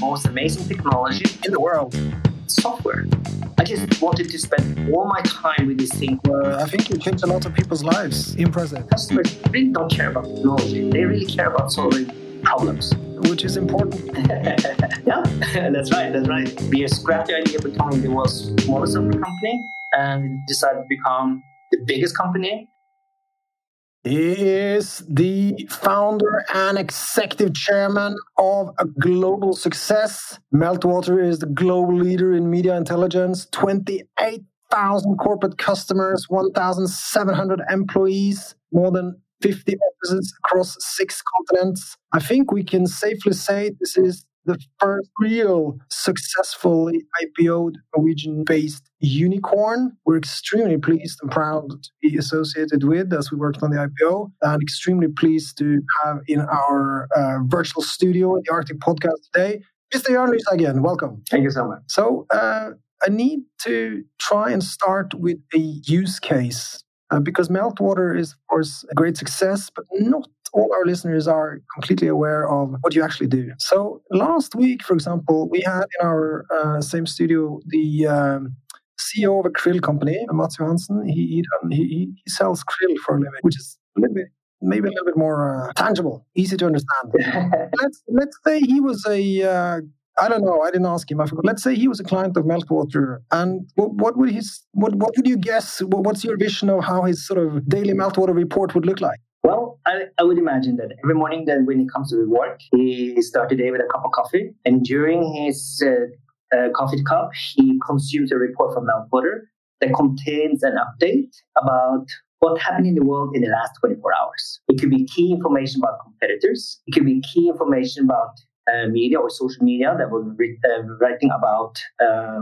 most amazing technology in the world. Software. I just wanted to spend all my time with this thing. Uh, I think you changed a lot of people's lives. Impressive. Customers really don't care about technology. They really care about solving problems. Which is important. yeah, that's right. That's right. We scrapped the idea of becoming the world's smallest software company and decided to become the biggest company he is the founder and executive chairman of a global success. Meltwater is the global leader in media intelligence, 28,000 corporate customers, 1,700 employees, more than 50 offices across six continents. I think we can safely say this is the first real successfully IPO'd Norwegian based unicorn. We're extremely pleased and proud to be associated with as we worked on the IPO, and extremely pleased to have in our uh, virtual studio in the Arctic podcast today. Mr. Jørn Lyseggen, welcome. Thank you so much. So, uh, I need to try and start with a use case uh, because Meltwater is, of course, a great success, but not all our listeners are completely aware of what you actually do. So last week, for example, we had in our uh, same studio the um, CEO of a krill company, Mats Johansen. He, he, he, sells krill for a living, which is a little bit maybe a little bit more uh, tangible, easy to understand. let's let's say he was a uh, I don't know. I didn't ask him. I forgot. Let's say he was a client of Meltwater, and what, what would his what what would you guess? What's your vision of how his sort of daily Meltwater report would look like? Well, I, I, would imagine that every morning that when he comes to work, he starts the day with a cup of coffee. And during his uh, uh, coffee cup, he consumes a report from Meltwater that contains an update about what happened in the world in the last 24 hours. It could be key information about competitors. It could be key information about uh, media or social media that was uh, writing about uh,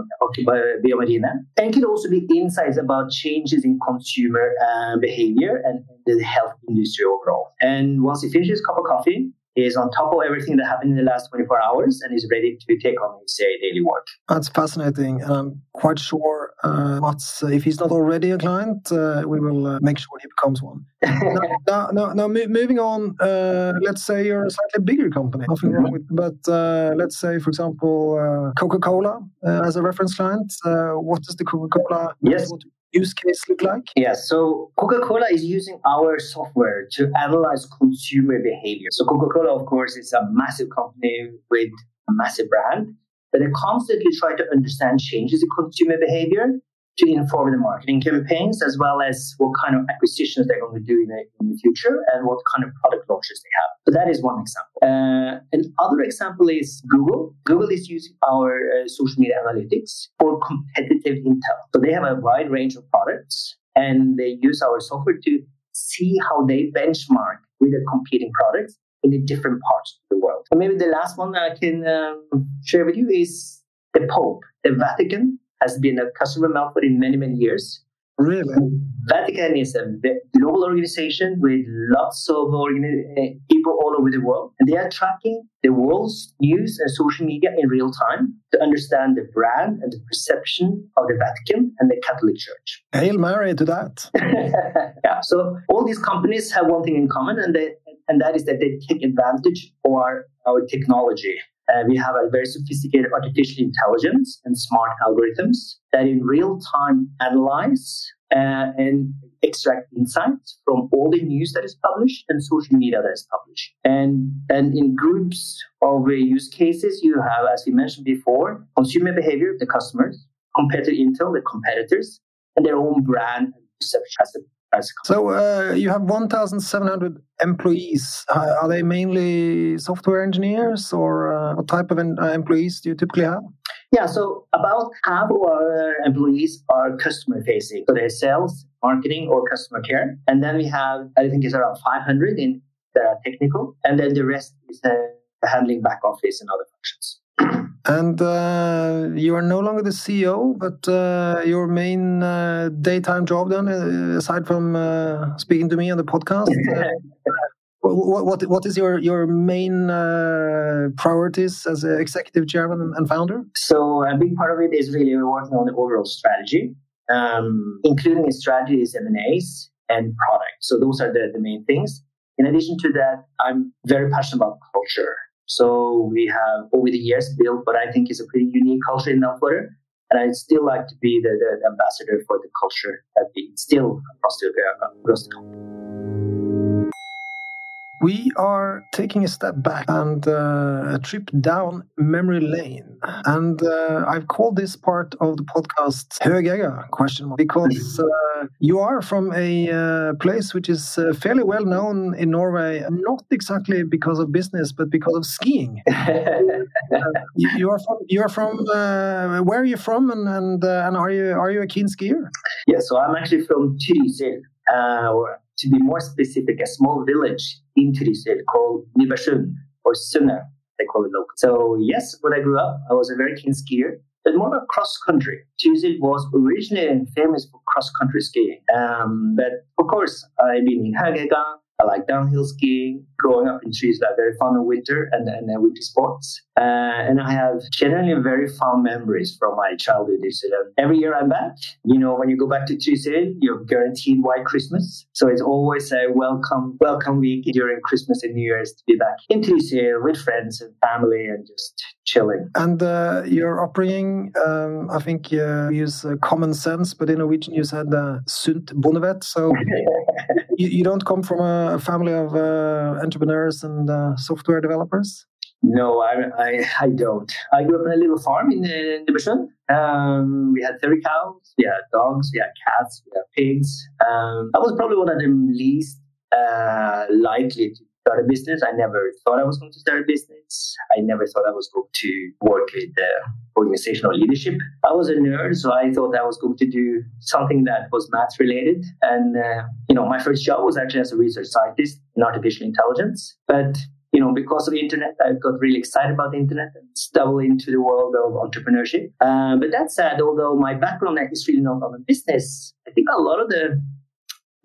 Biomarine. And it could also be insights about changes in consumer uh, behavior and the health industry overall. And once he finishes cup of coffee, is on top of everything that happened in the last 24 hours and is ready to take on his uh, daily work. That's fascinating. And I'm quite sure uh, Mats, if he's not already a client, uh, we will uh, make sure he becomes one. now, now, now, moving on, uh, let's say you're a slightly bigger company. Nothing wrong with But uh, let's say, for example, Coca Cola as a reference client. what does the Coca Cola? Yes use case look like? Yeah, so Coca Cola is using our software to analyze consumer behavior. So, Coca Cola, of course, is a massive company with a massive brand, but they constantly try to understand changes in consumer behavior to inform the marketing campaigns as well as what kind of acquisitions they're going to do in the, in the future and what kind of product launches they have. So that is one example. Uh, another example is Google. Google is using our uh, social media analytics for competitive intel. So they have a wide range of products and they use our software to see how they benchmark with the competing products in the different parts of the world. And maybe the last one that I can um, share with you is the Pope, the Vatican has been a customer Meltwater in many, many years. Really? Vatican is a global organization with lots of organi- eh, people all over the world. And they are tracking the world's news and social media in real time to understand the brand and the perception of the Vatican and the Catholic Church. Hail Mary to that. yeah. So all these companies have one thing in common, and, they, and that is that they take advantage of our, our technology uh, we have a very sophisticated artificial intelligence and smart algorithms that in real time analyze uh, and extract insights from all the news that is published and social media that is published. And, and in groups of uh, use cases, you have, as we mentioned before, consumer behavior, of the customers, competitor intel, the competitors, and their own brand and perception as a so uh, you have 1,700 employees. Are they mainly software engineers, or uh, what type of uh, employees do you typically have? Yeah, so about half of our employees are customer facing. So they're sales, marketing, or customer care. And then we have, I think it's around 500 in that are technical. And then the rest is uh, handling back office and other functions. And uh, you are no longer the CEO, but uh, your main uh, daytime job, then, uh, aside from uh, speaking to me on the podcast, uh, what, what, what is your your main priorities as executive chairman and founder? So a big part of it is really working on the overall strategy, um, including strategies, M and A's, and product. So those are the, the main things. In addition to that, I'm very passionate about culture. So we have over the years built what I think is a pretty unique culture in Meltwater. And I'd still like to be the, the ambassador for the culture that we instill across the, uh, across the company. We are taking a step back and uh, a trip down memory lane. And uh, I've called this part of the podcast Høgegga question mark because uh, you are from a uh, place which is uh, fairly well known in Norway, not exactly because of business, but because of skiing. you, you, are from you are from uh, where are you from and and, and are you are you a keen skier? Yeah, so I'm actually from Trysil. or to be more specific, a small village in Trysil called Nybergsund or Sunne, they call it local. So yes, when I grew up, I was a very keen skier, but more of cross country. Trysil was originally famous for cross country skiing. Um, but of course, I've been in Høgegga, I like downhill skiing. Growing up in Trysil, I'm very fond of winter and, and uh, winter sports. Uh, and I have generally very fond memories from my childhood. Every year I'm back, you know, when you go back to Trysil, you're guaranteed white Christmas. So it's always a welcome, welcome week during Christmas and New Year's to be back in Trysil with friends and family and just chilling. And uh, your upbringing, um, I think you use uh, common sense, but in Norwegian you said uh, sunt bondevet. So you, you, don't come from a family of uh, entrepreneurs and uh, software developers? No, I, I, I, don't. I grew up in a little farm in, in Nybergsund. Um, we had 30 cows, we had dogs, we had cats, we had pigs. Um, I was probably one of the least uh, likely to start a business. I never thought I was going to start a business. I never thought I was going to work with organizational leadership. I was a nerd, so I thought I was going to do something that was math related. And, uh, you know, my first job was actually as a research scientist in artificial intelligence. But you know, because of the internet, I got really excited about the internet and stumbled into the world of entrepreneurship. Uh, but that said, although my background is really not on business, I think a lot of the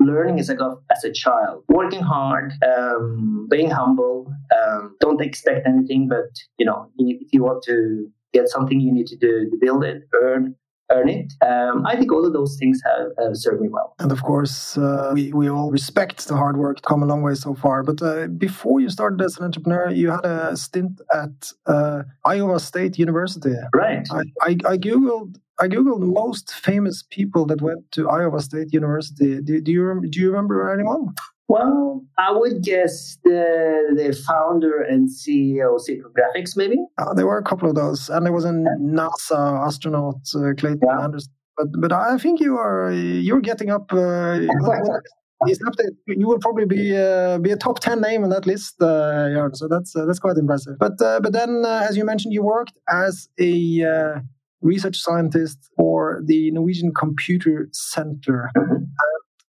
learning as got as a child, working hard, um, being humble, um, don't expect anything, but you know, if you want to get something, you need to do to build it, earn, earn it. Um, I think all of those things have uh, served me well. And of course, uh, we, we all respect the hard work, come a long way so far. But uh, before you started as an entrepreneur, you had a stint at uh, Iowa State University. Right. I, I, I Googled I googled most famous people that went to Iowa State University. Do, do you do you remember anyone? Well, I would guess the the founder and CEO of Silicon Graphics, maybe. Uh, there were a couple of those, and there was a NASA astronaut, uh, Clayton yeah. Anderson. But but I think you are you're getting up. Uh, you will probably be uh, be a top ten name on that list, uh, So that's uh, that's quite impressive. But uh, but then, uh, as you mentioned, you worked as a uh, research scientist for the Norwegian Computer Center.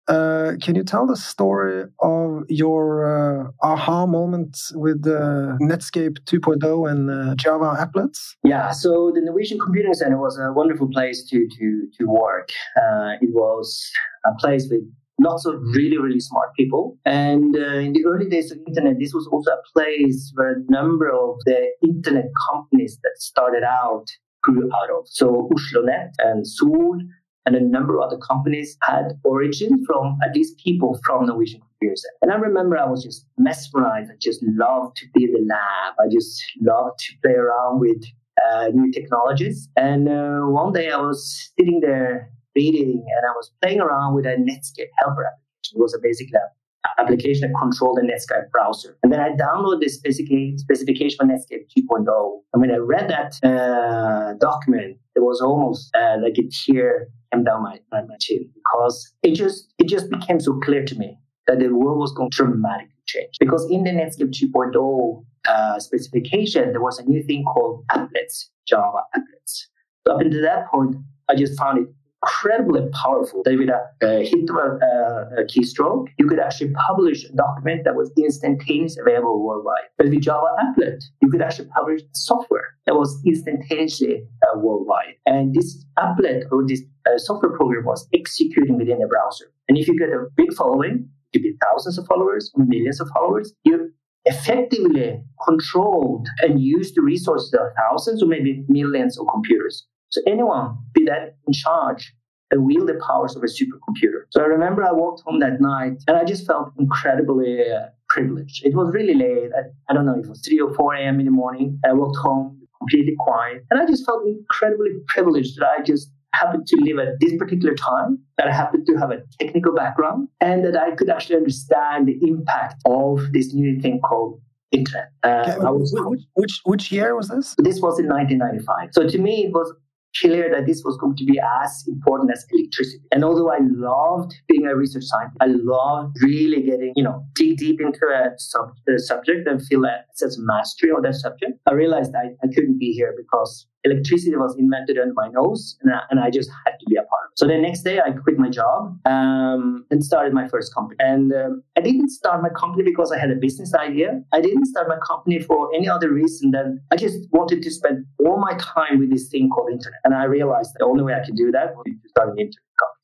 Uh, can you tell the story of your uh, aha moment with uh, Netscape 2.0 and uh, Java applets? Yeah, so the Norwegian Computing Center was a wonderful place to to to work. Uh, it was a place with lots of really really smart people, and uh, in the early days of internet, this was also a place where a number of the internet companies that started out grew out of. So Oslonett and Sol and a number of other companies had origin from at least people from Norwegian computers. And I remember I was just mesmerized. I just loved to be in the lab. I just loved to play around with uh, new technologies. And uh, one day I was sitting there reading and I was playing around with a Netscape helper application. It was a basic lab application that controlled the Netscape browser. And then I downloaded the specification for Netscape 2.0. And when I read that uh, document, it was almost uh, like a tear came down my, my, my chin because it just it just became so clear to me that the world was going to dramatically change. Because in the Netscape 2.0 uh, specification, there was a new thing called applets, Java applets. So up until that point, I just found it incredibly powerful. That with a, a hit of a, a, keystroke, you could actually publish a document that was instantaneously available worldwide. But with Java Applet, you could actually publish software that was instantaneously uh, worldwide. And this applet or this uh, software program was executing within a browser. And if you get a big following, you be thousands of followers, millions of followers, you effectively controlled and used the resources of thousands or maybe millions of computers. So anyone, be that in charge, and wield the powers of a supercomputer. So I remember I walked home that night and I just felt incredibly uh, privileged. It was really late. I, I don't know, it was 3 or 4 a.m. in the morning. I walked home completely quiet. And I just felt incredibly privileged that I just happened to live at this particular time, that I happened to have a technical background, and that I could actually understand the impact of this new thing called internet. Uh, was, which, which, which year was this? This was in 1995. So to me, it was clear that this was going to be as important as electricity. And although I loved being a research scientist, I loved really getting, you know, dig deep into a, sub, a subject and feel a sense of mastery of that subject. I realized I, I couldn't be here because electricity was invented under my nose and I, and I just had to be a part of it. So the next day I quit my job um, and started my first company. And um, I didn't start my company because I had a business idea. I didn't start my company for any other reason than I just wanted to spend all my time with this thing called internet. And I realized the only way I could do that was to start an internet company.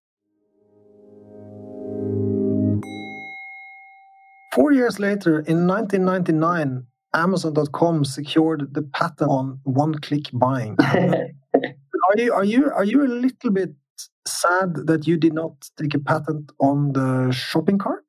Four years later, in 1999, Amazon.com secured the patent on one-click buying. are you are you are you a little bit sad that you did not take a patent on the shopping cart?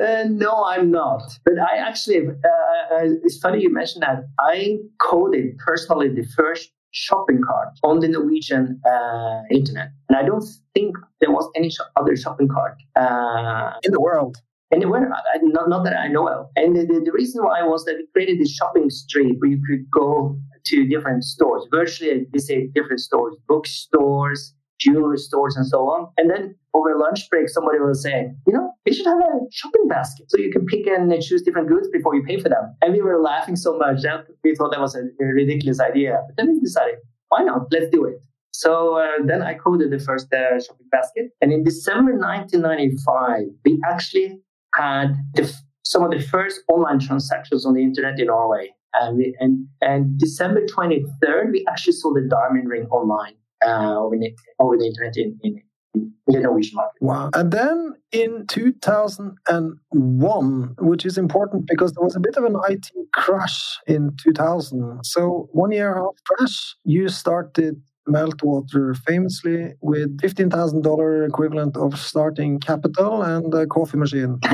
Uh, no, I'm not. But I actually, uh, uh, it's funny you mentioned that. I coded personally the first shopping cart on the Norwegian uh, internet, and I don't think there was any other shopping cart uh, in the world anywhere, not, not that I know of. And the, the, the, reason why was that we created this shopping street where you could go to different stores, virtually, we say different stores, bookstores, jewelry stores, and so on. And then over lunch break, somebody was saying, you know, we should have a shopping basket so you can pick and choose different goods before you pay for them. And we were laughing so much that we thought that was a, a ridiculous idea. But then we decided, why not? Let's do it. So uh, then I coded the first uh, shopping basket. And in December 1995, we actually had the, some of the first online transactions on the internet in Norway. And, we, and, and December 23rd, we actually saw the diamond ring online uh, over, the, over the internet in, in, in the Norwegian market. Wow. And then in 2001, which is important because there was a bit of an IT crash in 2000. So one year after crash, you started Meltwater famously with $15,000 equivalent of starting capital and a coffee machine.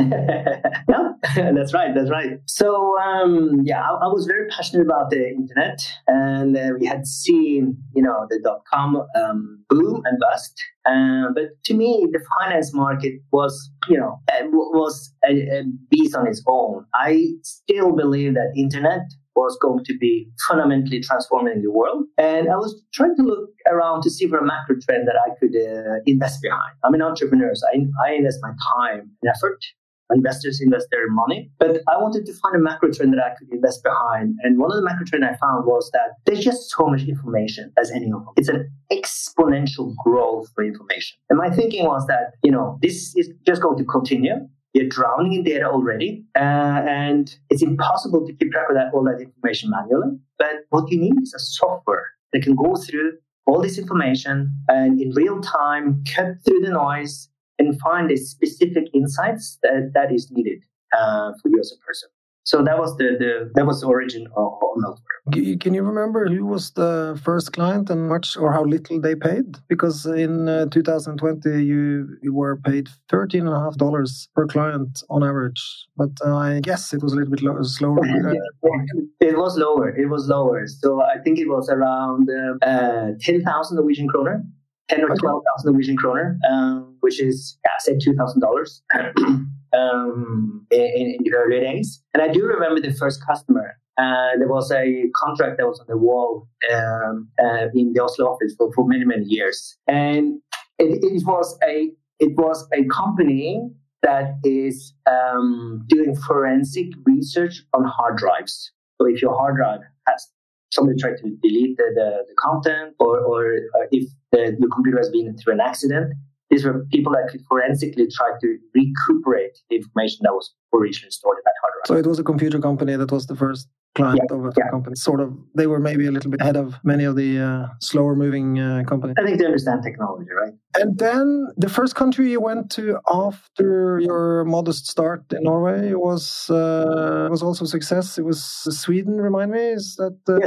that's right. That's right. So, um, yeah, I, I, was very passionate about the internet and uh, we had seen, you know, the dot com um, boom and bust. Uh, but to me, the finance market was, you know, uh, was a, a beast on its own. I still believe that internet was going to be fundamentally transforming the world. And I was trying to look around to see for a macro trend that I could uh, invest behind. I'm an entrepreneur, so I, I invest my time and effort. Investors invest their money, but I wanted to find a macro trend that I could invest behind. And one of the macro trends I found was that there's just so much information as any of them. It's an exponential growth for information. And my thinking was that, you know, this is just going to continue. You're drowning in data already, uh, and it's impossible to keep track of that all that information manually. But what you need is a software that can go through all this information and in real time cut through the noise and find the specific insights that, that is needed uh, for you as a person. So that was the, the that was the origin of, of Meltwater. Can you remember who was the first client and much or how little they paid? Because in uh, 2020 you you were paid thirteen and a half dollars per client on average, but uh, I guess it was a little bit lo- slower. it was lower. It was lower. So I think it was around uh, ten thousand Norwegian kroner. 10 or 12,000 Norwegian kroner, um, which is, yeah, say $2,000. um, in, in, the early days. And I do remember the first customer. Uh, there was a contract that was on the wall um, uh, in the Oslo office for, for many many years, and it, it was a it was a company that is um, doing forensic research on hard drives. So if your hard drive has somebody tried to delete the, the, the content, or, or uh, if the, the computer has been through an accident, these were people that could forensically try to recuperate the information that was originally stored in that hard drive. So it was a computer company that was the first client yeah, of a yeah. company. Sort of, they were maybe a little bit ahead of many of the uh, slower moving uh, companies. I think they understand technology, right? And then the first country you went to after your modest start in Norway was uh, was also a success. It was Sweden. Remind me, is that? Uh,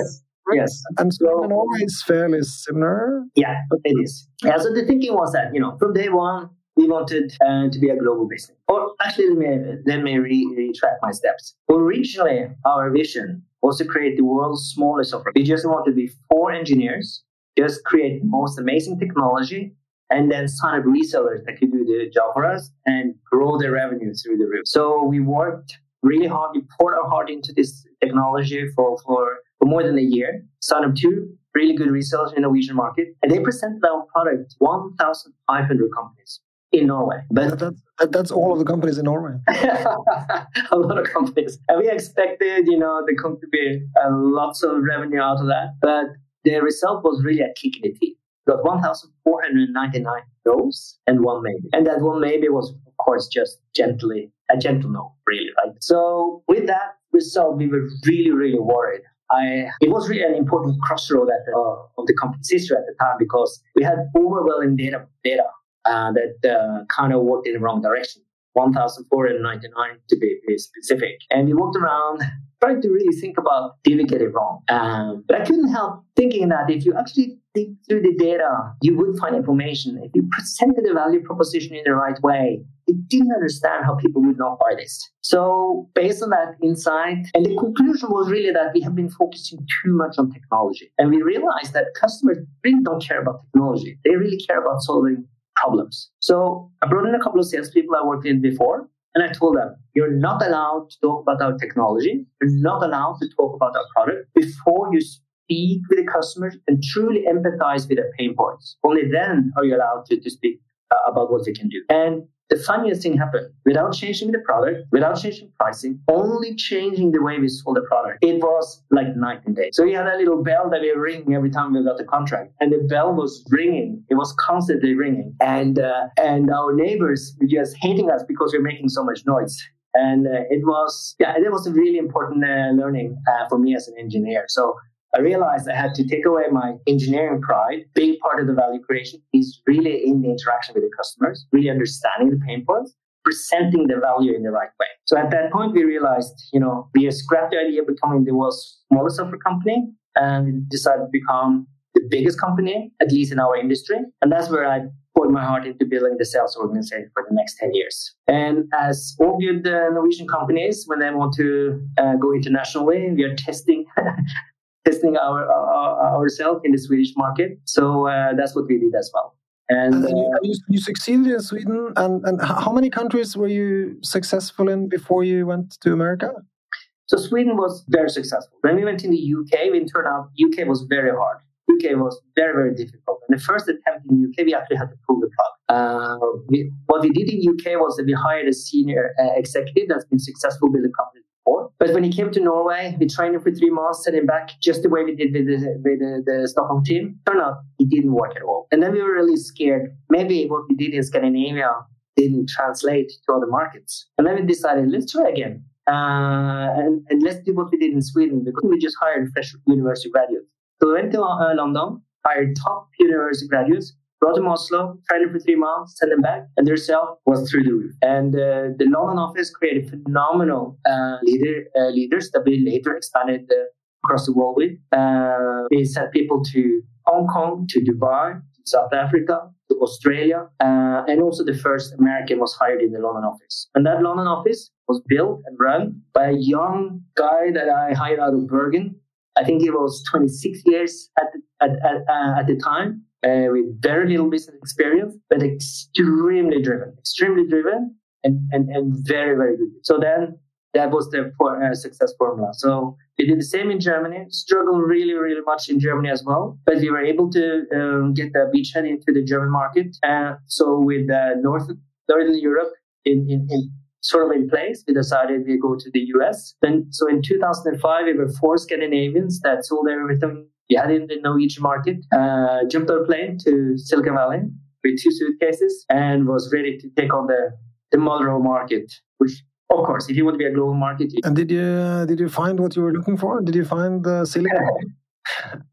yes. Yes. And so Norway is fairly similar. Yeah, it is. Yeah, so the thinking was that, you know, from day one, we wanted uh, to be a global business. Or actually, let me, let me re- retract my steps. Originally, our vision was to create the world's smallest software. We just wanted to be four engineers, just create the most amazing technology, and then sign up resellers that could do the job for us and grow their revenue through the roof. So we worked really hard. We poured our heart into this technology for, for, for more than a year. Signed up two really good resellers in the Norwegian market, and they presented our product to 1,500 companies in Norway. But that's, that's all of the companies in Norway. a lot of companies. And we expected, you know, there to be uh, lots of revenue out of that. But the result was really a kick in the teeth. Got 1,499 no's and one maybe. And that one maybe was, of course, just gently, a gentle no, really, right? So with that result, we were really, really worried I, it was really an important crossroad at the, uh, of the company's history at the time because we had overwhelming data data uh, that uh, kind of worked in the wrong direction. 1,499 to be, be specific. And we walked around trying to really think about did we get it wrong? Um, but I couldn't help thinking that if you actually dig through the data, you would find information. If you presented the value proposition in the right way, didn't understand how people would not buy this. So based on that insight, and the conclusion was really that we have been focusing too much on technology. And we realized that customers really don't care about technology. They really care about solving problems. So I brought in a couple of salespeople I worked in before, and I told them, you're not allowed to talk about our technology. You're not allowed to talk about our product before you speak with the customers and truly empathize with their pain points. Only then are you allowed to, to speak uh, about what they can do. And the funniest thing happened without changing the product, without changing pricing, only changing the way we sold the product. It was like night and day. So we had a little bell that we ringing every time we got the contract, and the bell was ringing. It was constantly ringing, and uh, and our neighbors were just hating us because we we're making so much noise. And uh, it was yeah, it was a really important uh, learning uh, for me as an engineer. So I realized I had to take away my engineering pride. Big part of the value creation is really in the interaction with the customers, really understanding the pain points, presenting the value in the right way. So at that point, we realized, you know, we scrapped the idea of becoming the world's smallest software company and decided to become the biggest company, at least in our industry. And that's where I poured my heart into building the sales organization for the next 10 years. And as all good uh, Norwegian companies, when they want to uh, go internationally, we are testing testing our, our ourselves in the Swedish market. So uh, that's what we did as well. And, and you, uh, you, you, succeeded in Sweden. And, and how many countries were you successful in before you went to America? So Sweden was very successful. When we went in the UK, we turned out UK was very hard. UK was very, very difficult. And the first attempt in UK, we actually had to pull the plug. Uh, we, what we did in UK was that we hired a senior uh, executive that's been successful building companies before. But when he came to Norway, we trained him for three months, sent him back just the way we did with the, with the, the Stockholm team. Turned out it didn't work at all. And then we were really scared. Maybe what we did in Scandinavia didn't translate to other markets. And then we decided, let's try again. Uh, and, and, let's do what we did in Sweden because we just hired fresh university graduates. So we went to uh, London, hired top university graduates, brought them Oslo, tried it for three months, sent them back, and their sale was through the roof. And uh, the London office created phenomenal uh, leader, uh, leaders that we later expanded uh, across the world with. Uh, we sent people to Hong Kong, to Dubai, to South Africa, to Australia, uh, and also the first American was hired in the London office. And that London office was built and run by a young guy that I hired out of Bergen. I think he was 26 years at the, at, at, at the time uh, with very little business experience, but extremely driven, extremely driven, and, and, and very, very good. So then that was the for, uh, success formula. So we did the same in Germany, struggled really, really much in Germany as well, but we were able to um, get the beachhead into the German market. Uh, so with uh, North, Northern Europe in, in, in sort of in place, we decided we go to the US. Then, so in 2005, we were four Scandinavians that sold everything we had in the Norwegian market, uh, jumped on a plane to Silicon Valley with two suitcases and was ready to take on the, the Monroe market, which of course, if you want to be a global market. and did you did you find what you were looking for? Did you find the Silicon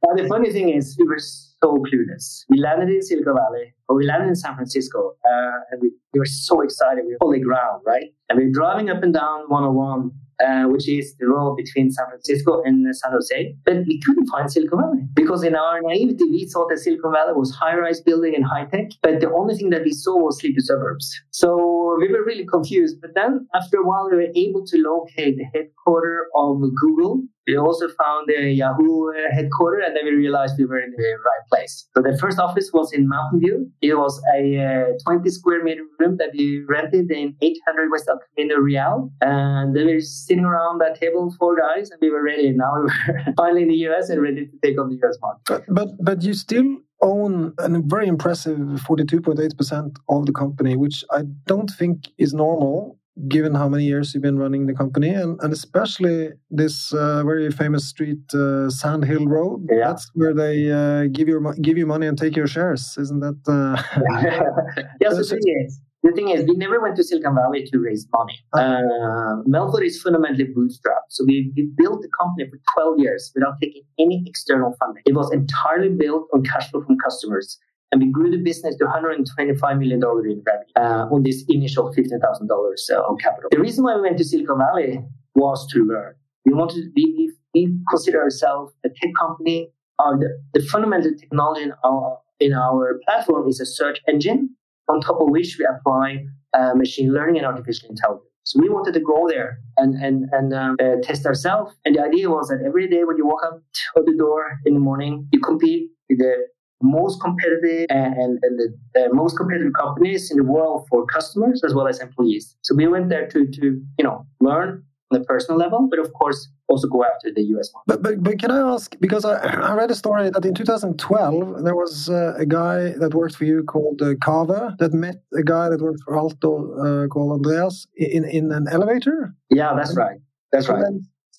Well, the funny thing is, we were so clueless. We landed in Silicon Valley, or we landed in San Francisco, uh, and we, we were so excited. We were holy ground, right? And we were driving up and down 101 uh, which is the road between San Francisco and San Jose. But we couldn't find Silicon Valley because in our naivety, we thought that Silicon Valley was high-rise building and high-tech, but the only thing that we saw was sleepy suburbs. So we were really confused. But then after a while, we were able to locate the headquarters of Google we also found the Yahoo headquarters, and then we realized we were in the right place. So the first office was in Mountain View. It was a uh, 20 square meter room that we rented in 800 West Camino Real. And then we were sitting around that table, four guys, and we were ready. Now we were finally in the US and ready to take on the US market. But, but, but you still own a very impressive 42.8% of the company, which I don't think is normal given how many years you've been running the company and, and especially this uh, very famous street uh, sand hill road yeah. that's where they uh, give you give you money and take your shares isn't that uh, yeah so the thing is the thing is we never went to silicon valley to raise money ah. uh, meltwater is fundamentally bootstrapped so we, we built the company for 12 years without taking any external funding it was entirely built on cash flow from customers and we grew the business to $125 million in revenue uh, on this initial $15,000 uh, on capital. The reason why we went to Silicon Valley was to learn. We wanted to be, we consider ourselves a tech company. Uh, the, the fundamental technology in our, in our platform is a search engine on top of which we apply uh, machine learning and artificial intelligence. So we wanted to go there and and and um, uh, test ourselves. And the idea was that every day when you walk up to the door in the morning, you compete with the most competitive and, and the, the, most competitive companies in the world for customers as well as employees. So we went there to, to you know, learn on a personal level, but of course also go after the US market. But, but, but can I ask, because I, I read a story that in 2012, there was uh, a guy that worked for you called uh, Kaveh that met a guy that worked for Altor uh, called Andreas in, in an elevator? Yeah, that's right. That's right.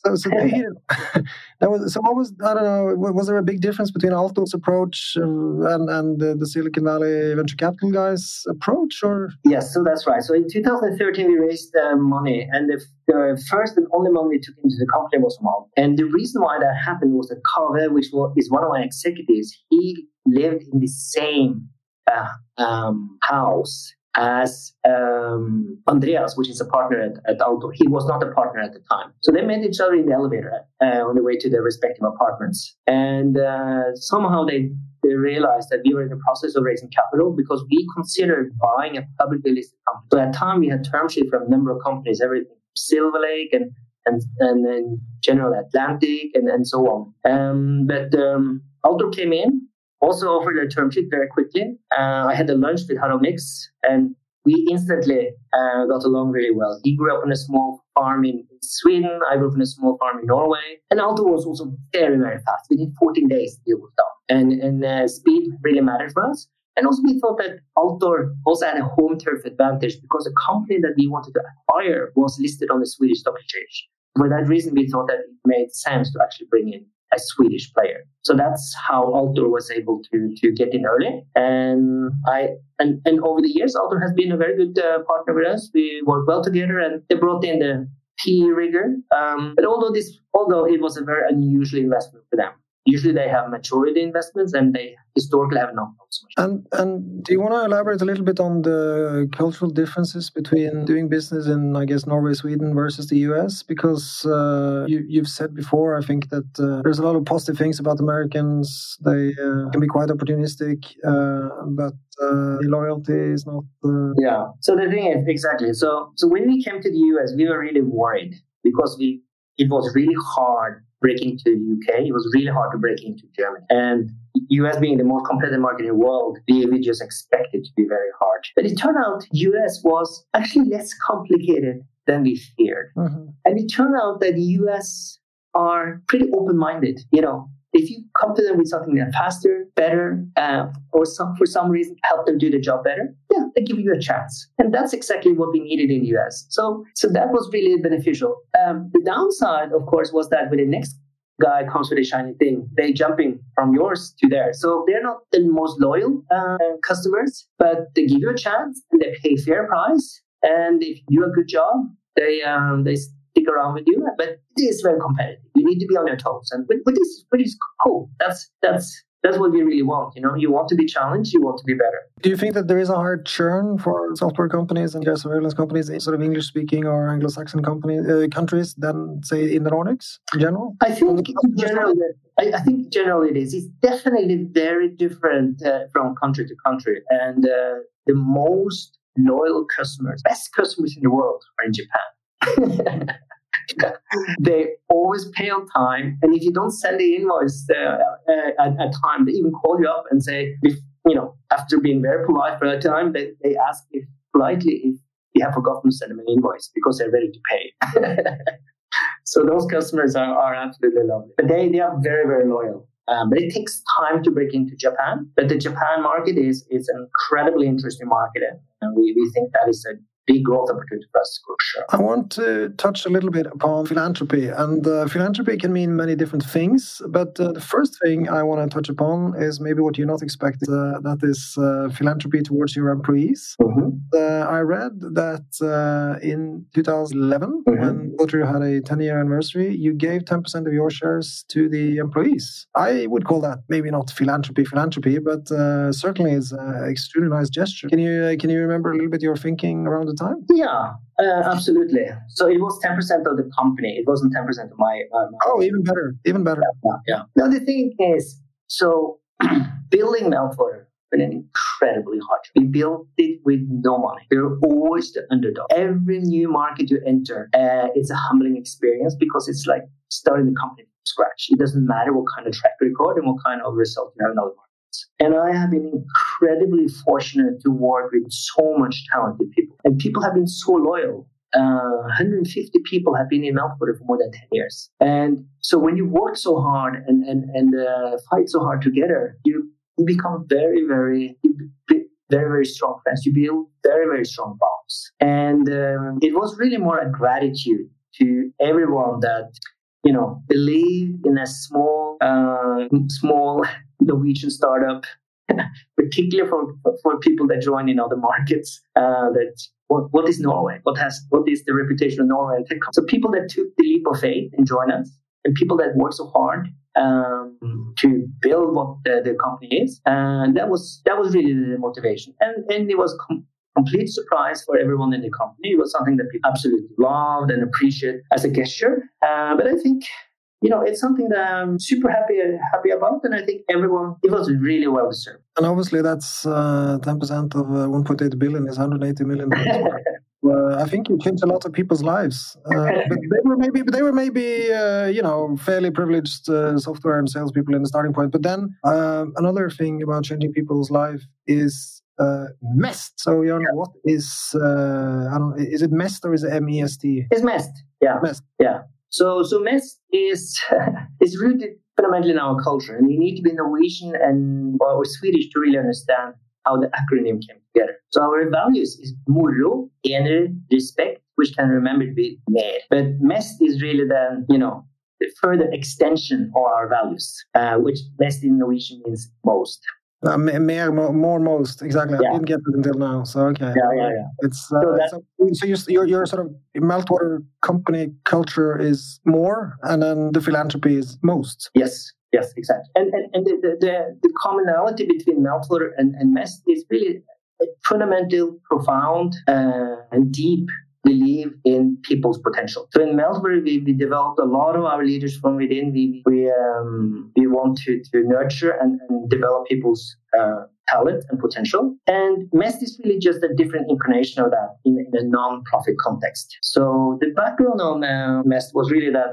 So, so they, that was so. What was I don't know? Was there a big difference between Altor's approach um, and and the, the, Silicon Valley venture capital guys' approach, or yes? So that's right. So in 2013 we raised uh, money, and the, the, first and only money we took into the company was from Altor. And the reason why that happened was that Kaveh, which was, is one of my executives, he lived in the same uh, um, house as um, Andreas, which is a partner at, at Altor. He was not a partner at the time. So they met each other in the elevator uh, on the way to their respective apartments. And uh, somehow they, they realized that we were in the process of raising capital because we considered buying a publicly listed company. So at the time, we had term sheet from a number of companies, everything Silver Lake and and, and then General Atlantic and, and so on. Um, but um, came in also offered a term sheet very quickly. Uh, I had a lunch with Harald Mix, and we instantly uh, got along really well. He grew up on a small farm in Sweden. I grew up on a small farm in Norway. And Altor was also very, very fast. Within 14 days, the deal was done. And, and uh, speed really mattered for us. And also, we thought that Altor also had a home turf advantage because the company that we wanted to acquire was listed on the Swedish stock exchange. For that reason, we thought that it made sense to actually bring in a Swedish player. So that's how Altor was able to to get in early. And I and, and over the years, Altor has been a very good uh, partner with us. We work well together, and they brought in the P rigger. Um, but although this, although it was a very unusual investment for them, usually they have maturity investments and they historically have not. And and do you want to elaborate a little bit on the cultural differences between doing business in I guess Norway, Sweden versus the US? Because uh, you you've said before, I think that uh, there's a lot of positive things about Americans. They uh, can be quite opportunistic, uh, but uh, loyalty is not. Uh, yeah. So the thing is exactly. So so when we came to the US, we were really worried because we it was really hard breaking to the UK. It was really hard to break into Germany. And US being the most competitive market in the world, we, we just expected to be very hard. But it turned out US was actually less complicated than we feared. Mm-hmm. And it turned out that the US are pretty open-minded. You know, if you come to them with something that's faster, better, uh, or some, for some reason help them do the job better, yeah, they give you a chance. And that's exactly what we needed in the US. So, so that was really beneficial. Um, the downside, of course, was that when the next guy comes with a shiny thing, they jumping from yours to theirs. So they're not the most loyal uh, customers, but they give you a chance and they pay fair price. And if you do a good job, they um, they stick around with you. But it is very competitive. You need to be on your toes, and but, but this is pretty cool. That's that's that's what we really want. You know, you want to be challenged, you want to be better. Do you think that there is a hard churn for software companies and their surveillance companies in sort of English speaking or Anglo Saxon companies uh, countries than say in the Nordics in general? I think generally, I, I, think generally it is. It's definitely very different uh, from country to country, and uh, the most loyal customers, best customers in the world, are in Japan. they always pay on time. And if you don't send the invoice uh, uh, at, at, time, they even call you up and say, you know, after being very polite for a time, they, they ask if politely if you have forgotten to send them an invoice because they're ready to pay. so those customers are, are absolutely lovely. But they, they are very, very loyal. Um, but it takes time to break into Japan. But the Japan market is is an incredibly interesting market, and we, we think that is a big growth opportunity for us for sure. I want to touch a little bit upon philanthropy, and uh, philanthropy can mean many different things. But uh, the first thing I want to touch upon is maybe what you're not expecting. Uh, that is uh, philanthropy towards your employees. Mm-hmm. Uh, I read that uh, in 2011, mm-hmm. when Lottery had a 10-year anniversary, you gave 10% of your shares to the employees. I would call that maybe not philanthropy, philanthropy, but certainly is an extremely nice gesture. Can you can you remember a little bit your thinking around it? Time? Yeah, uh, absolutely. So it was 10% of the company. It wasn't 10% of my, my, Oh, even better. Even better. Yeah. yeah. Now, the thing is, so building Meltwater been an incredibly hard job. We built it with no money. We are always the underdog. Every new market you enter, uh, it's a humbling experience because it's like starting the company from scratch. It doesn't matter what kind of track record and what kind of result you have in other markets. And I have been incredibly fortunate to work with so much talented people. And people have been so loyal. Uh, 150 people have been in Meltwater for more than 10 years. And so when you work so hard and, and, and uh, fight so hard together, you, you become very, very, very, very strong friends. You build very, very strong bonds. And um, it was really more a gratitude to everyone that, you know, believe in a small, uh, small Norwegian startup, particularly for, for people that join in other markets. Uh, that what, what is Norway? What has what is the reputation of Norway? And so people that took the leap of faith and join us, and people that work so hard um, to build what the, the, company is, and that was that was really the motivation. And and it was. Com- complete surprise for everyone in the company. It was something that people absolutely loved and appreciated as a gesture. Uh, but I think you know, it's something that I'm super happy happy about, and I think everyone it was really well deserved. And obviously, that's uh, ten uh, percent of uh, 1.8 billion is 180 million. uh, I think you changed a lot of people's lives. Uh, but they were maybe, they were maybe, uh, you know, fairly privileged software and salespeople in the starting point. But then another thing about changing people's life is uh, MEST. So, Jan, yeah. what is uh, I don't is it MEST or is it M E S T? It's MEST. Yeah. MEST. Yeah. So, so MEST is is rooted fundamentally in our culture, and you need to be Norwegian and or Swedish to really understand how the acronym came together. So our values is moro, ener, respect, which can remember to be mer. But MEST is really then, you know, the further extension of our values, uh, which MEST in Norwegian means most. Uh, more, more, most exactly. Yeah. I didn't get it until now. So okay. Yeah, yeah, yeah. It's uh, so, so you, your your sort of meltwater company culture is more, and then the philanthropy is most. Yes, yes, exactly. And and, and the, the, the commonality between meltwater and and MEST is really fundamental, profound, uh, and deep believe in people's potential. So in Meltwater, we, we developed a lot of our leaders from within. We we um, we want to to nurture and, and develop people's uh, talent and potential. And MEST is really just a different incarnation of that in, in a non-profit context. So the background on uh, MEST was really that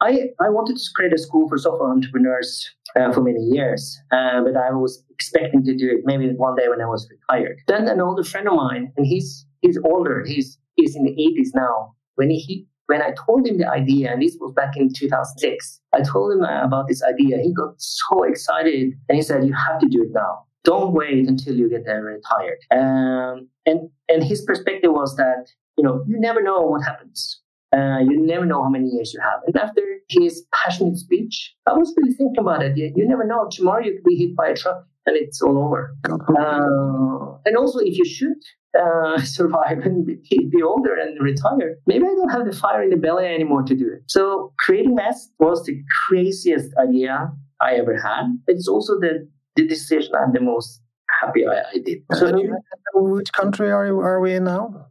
I, I wanted to create a school for software entrepreneurs uh, for many years, uh, but I was expecting to do it maybe one day when I was retired. Then an older friend of mine, and he's he's older, he's he's in the 80s now. When he when I told him the idea, and this was back in 2006, I told him about this idea. He got so excited, and he said, "You have to do it now. Don't wait until you get there retired." Um, and and his perspective was that you know you never know what happens. Uh, you never know how many years you have. And after his passionate speech, I was really thinking about it. You, you never know. Tomorrow you could be hit by a truck and it's all over. Uh, and also, if you should uh, survive and be, be, older and retire, maybe I don't have the fire in the belly anymore to do it. So creating MEST was the craziest idea I ever had. It's also the, the decision I'm the most happy I, I did. So, which country are you, are we in now?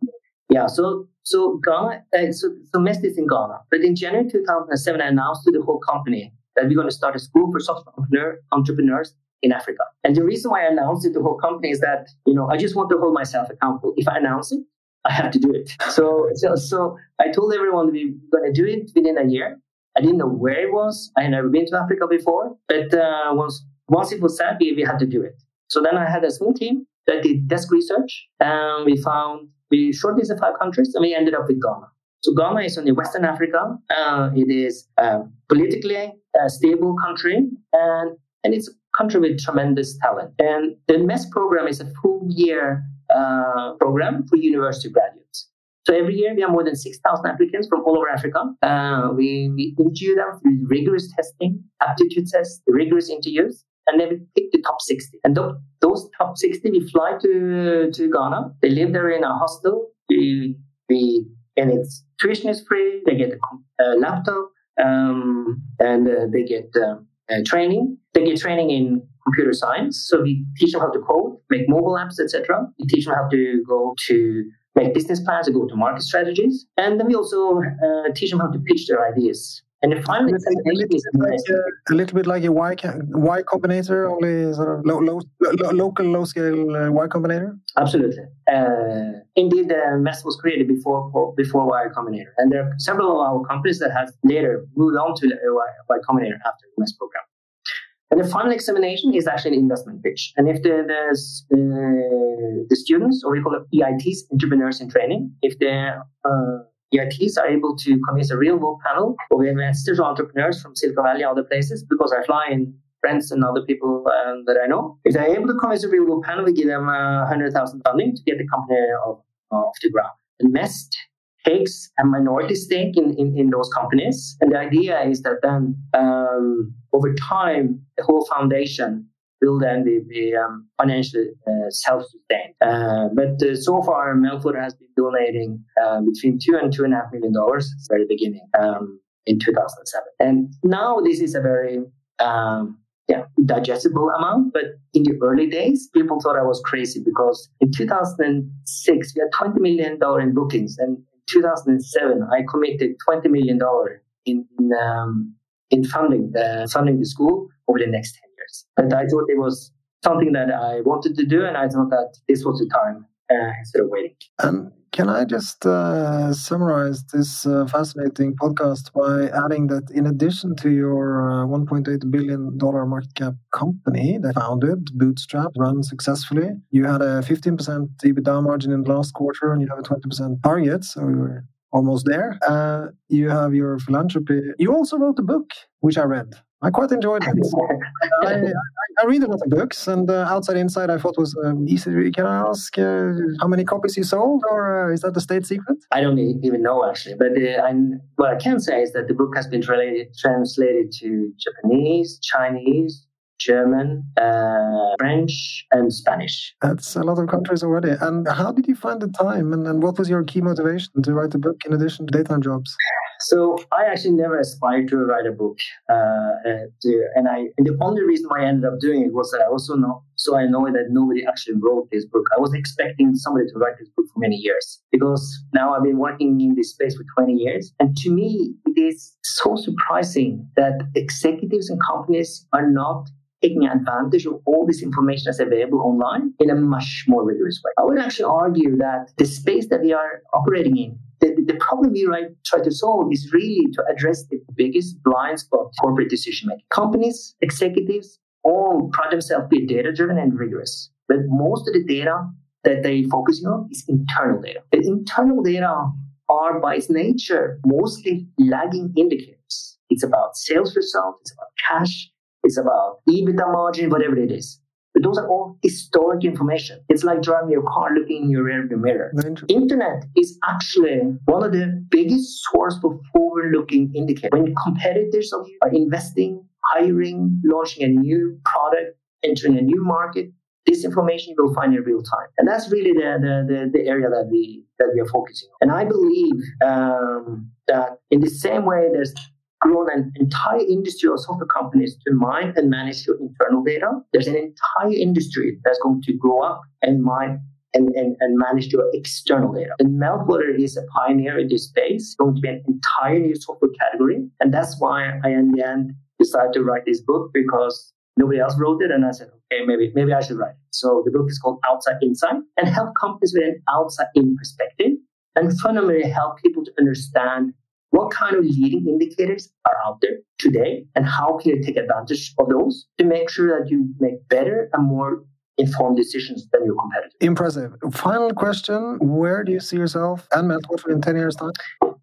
Yeah, so so Ghana, uh, so, so Mest is in Ghana. But in January 2007, I announced to the whole company that we're going to start a school for software entrepreneur, entrepreneurs in Africa. And the reason why I announced it to the whole company is that, you know, I just want to hold myself accountable. If I announce it, I have to do it. So, so, so I told everyone we we're going to do it within a year. I didn't know where it was. I had never been to Africa before, but uh, once once it was said, we, we had to do it. So then I had a small team that did desk research, and we found we shortlisted five countries, and we ended up with Ghana. So Ghana is in Western Africa. Uh, it is a politically a stable country, and and it's a country with tremendous talent. And the MEST program is a full year uh, program for university graduates. So every year we have more than 6,000 applicants from all over Africa. Uh, we, we interview them through rigorous testing, aptitude tests, rigorous interviews, and then we pick the top 60. And th- those top 60, we fly to, to Ghana. They live there in a hostel. We, we, and its tuition is free. They get a, a laptop um, and uh, they get uh, uh, training. They get training in computer science. So we teach them how to code, make mobile apps, etc. We teach them how to go to make business plans and go to market strategies. And then we also uh, teach them how to pitch their ideas. And the final examination is like a, a, little bit like a Y, y Combinator, only sort of low, low, low local, low scale uh, Y Combinator. Absolutely. Uh, indeed, the uh, MEST was created before before Y Combinator, and there are several of our companies that have later moved on to the Y, y Combinator after the MEST program. And the final examination is actually an investment pitch. And if the, the, uh, the students, or we call it EITs, entrepreneurs in training, if they're uh, EITs are able to convince a real world panel of investors or entrepreneurs from Silicon Valley and other places, because I fly in friends and other people um, that I know. If they're able to convince a real world panel, we give them uh, 100,000 funding to get the company off, off the ground. And MEST takes a minority stake in, in, in, those companies. And the idea is that then um, over time, the whole foundation will then be, um, financially uh, self-sustained. Uh, but uh, so far, Meltwater has been donating uh, between two and two and a half million dollars the very beginning um, in 2007. And now this is a very um, yeah, digestible amount. But in the early days, people thought I was crazy because in 2006 we had 20 million dollar in bookings, and in 2007 I committed 20 million dollar in in, um, in funding the funding the school over the next 10 years. And I thought it was something that I wanted to do, and I thought that this was the time uh, instead of waiting. And can I just uh, summarize this uh, fascinating podcast by adding that in addition to your uh, $1.8 billion market cap company that founded, Bootstrap, run successfully, you had a 15% EBITDA margin in the last quarter and you have a 20% target. So you're almost there. Uh, you have your philanthropy. You also wrote a book, which I read. I quite enjoyed it. I, I, read a lot of books, and uh, Outside Insight I thought was um, easy. Can I ask uh, how many copies you sold, or uh, is that the state secret? I don't even know actually, but uh, what I can say is that the book has been translated to Japanese, Chinese, German, uh, French, and Spanish. That's a lot of countries already. And how did you find the time? And, and what was your key motivation to write a book in addition to daytime jobs? So I actually never aspired to write a book, uh, uh, to, and I and the only reason why I ended up doing it was that I also know so I know that nobody actually wrote this book. I was expecting somebody to write this book for many years because now I've been working in this space for 20 years, and to me it is so surprising that executives and companies are not taking advantage of all this information that's available online in a much more rigorous way. I would actually argue that the space that we are operating in, the, the problem we right, try to solve is really to address the biggest blind spot corporate decision making. Companies, executives, all pride themselves be data driven and rigorous. But most of the data that they focus on is internal data. The internal data are by its nature mostly lagging indicators. It's about sales results, it's about cash, it's about EBITDA margin, whatever it is. But those are all historic information. It's like driving your car looking in your rearview mirror. Internet is actually one of the biggest source for forward-looking indicators. When competitors are investing, hiring, launching a new product, entering a new market, this information you will find in real time. And that's really the, the, the, the area that we that we are focusing on. And I believe um, that in the same way there's grown an entire industry of software companies to mine and manage your internal data. There's an entire industry that's going to grow up and mine and, and, and manage your external data. And Meltwater is a pioneer in this space, going to be an entire new software category. And that's why I, in the end, decided to write this book because nobody else wrote it. And I said, okay, maybe, maybe I should write it. So the book is called Outside Insight and help companies with an outside in perspective and fundamentally help people to understand what kind of leading indicators are out there today and how can you take advantage of those to make sure that you make better and more informed decisions than your competitors. Impressive. Final question Where do you see yourself and Meltwater in 10 years' time?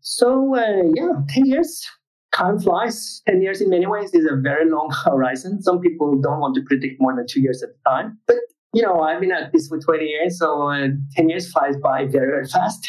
So, uh, yeah, 10 years. Time flies. 10 years in many ways is a very long horizon. Some people don't want to predict more than two years at a time. But, you know, I've been at this for 20 years, so uh, 10 years flies by very, very fast.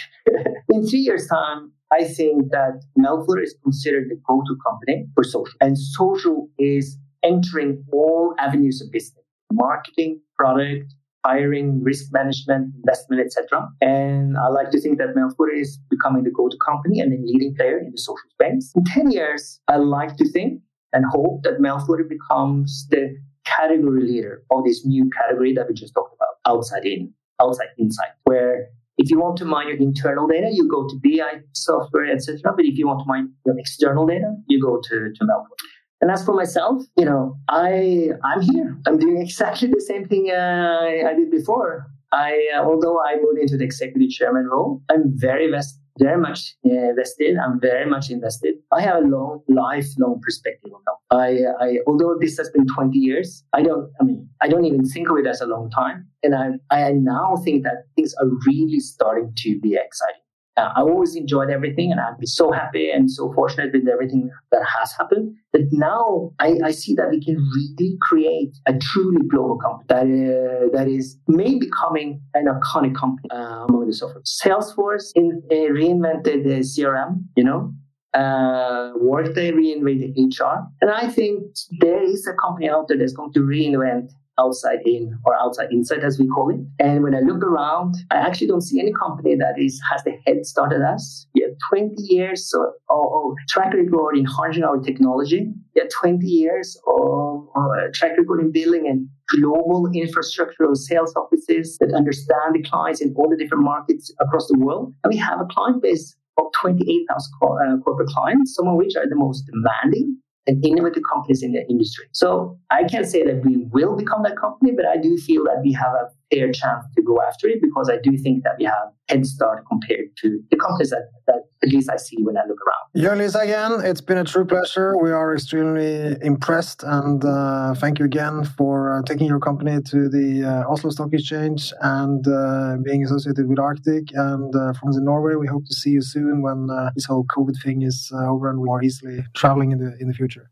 in three years' time, I think that Meltwater is considered the go-to company for social. And social is entering all avenues of business marketing, product, hiring, risk management, investment, etc. And I like to think that Meltwater is becoming the go-to company and a leading player in the social space. In 10 years, I like to think and hope that Meltwater becomes the category leader of this new category that we just talked about, outside in, outside insight, where if you want to mine your internal data, you go to BI software, etc. But if you want to mine your external data, you go to, to Meltwater. And as for myself, you know, I I'm here. I'm doing exactly the same thing uh, I, did before. I uh, although I moved into the executive chairman role, I'm very vest, very much uh, vested. I'm very much invested. I have a long, lifelong perspective on that. I, I although this has been 20 years, I don't. I mean, I don't even think of it as a long time. And I I now think that things are really starting to be exciting. Uh, I always enjoyed everything and I've been so happy and so fortunate with everything that has happened that now I, I see that we can really create a truly global company that, uh, that is maybe becoming an iconic company uh, among the software. Salesforce in, uh, reinvented the CRM, you know, uh, Workday reinvented HR. And I think there is a company out there that's going to reinvent outside in or outside insight as we call it. And when I look around, I actually don't see any company that is has the head start at us. We have 20 years of, of track record in harnessing our technology. We have 20 years of, of track record in building and global infrastructure of sales offices that understand the clients in all the different markets across the world. And we have a client base of 28,000 uh, corporate clients, some of which are the most demanding and innovative companies in the industry. So I can't say that we will become that company, but I do feel that we have a fair chance to go after it because I do think that we have head start compared to the companies that, that at least I see when I look around. Jörn Lyseggen, it's been a true pleasure. We are extremely impressed and uh, thank you again for uh, taking your company to the uh, Oslo Stock Exchange and uh, being associated with Arctic. And uh, from the Norway, we hope to see you soon when uh, this whole COVID thing is over and we are easily traveling in the in the future.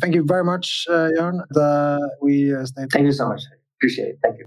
thank you very much, uh, Jörn. we stay. Thank you so much. Appreciate it. Thank you.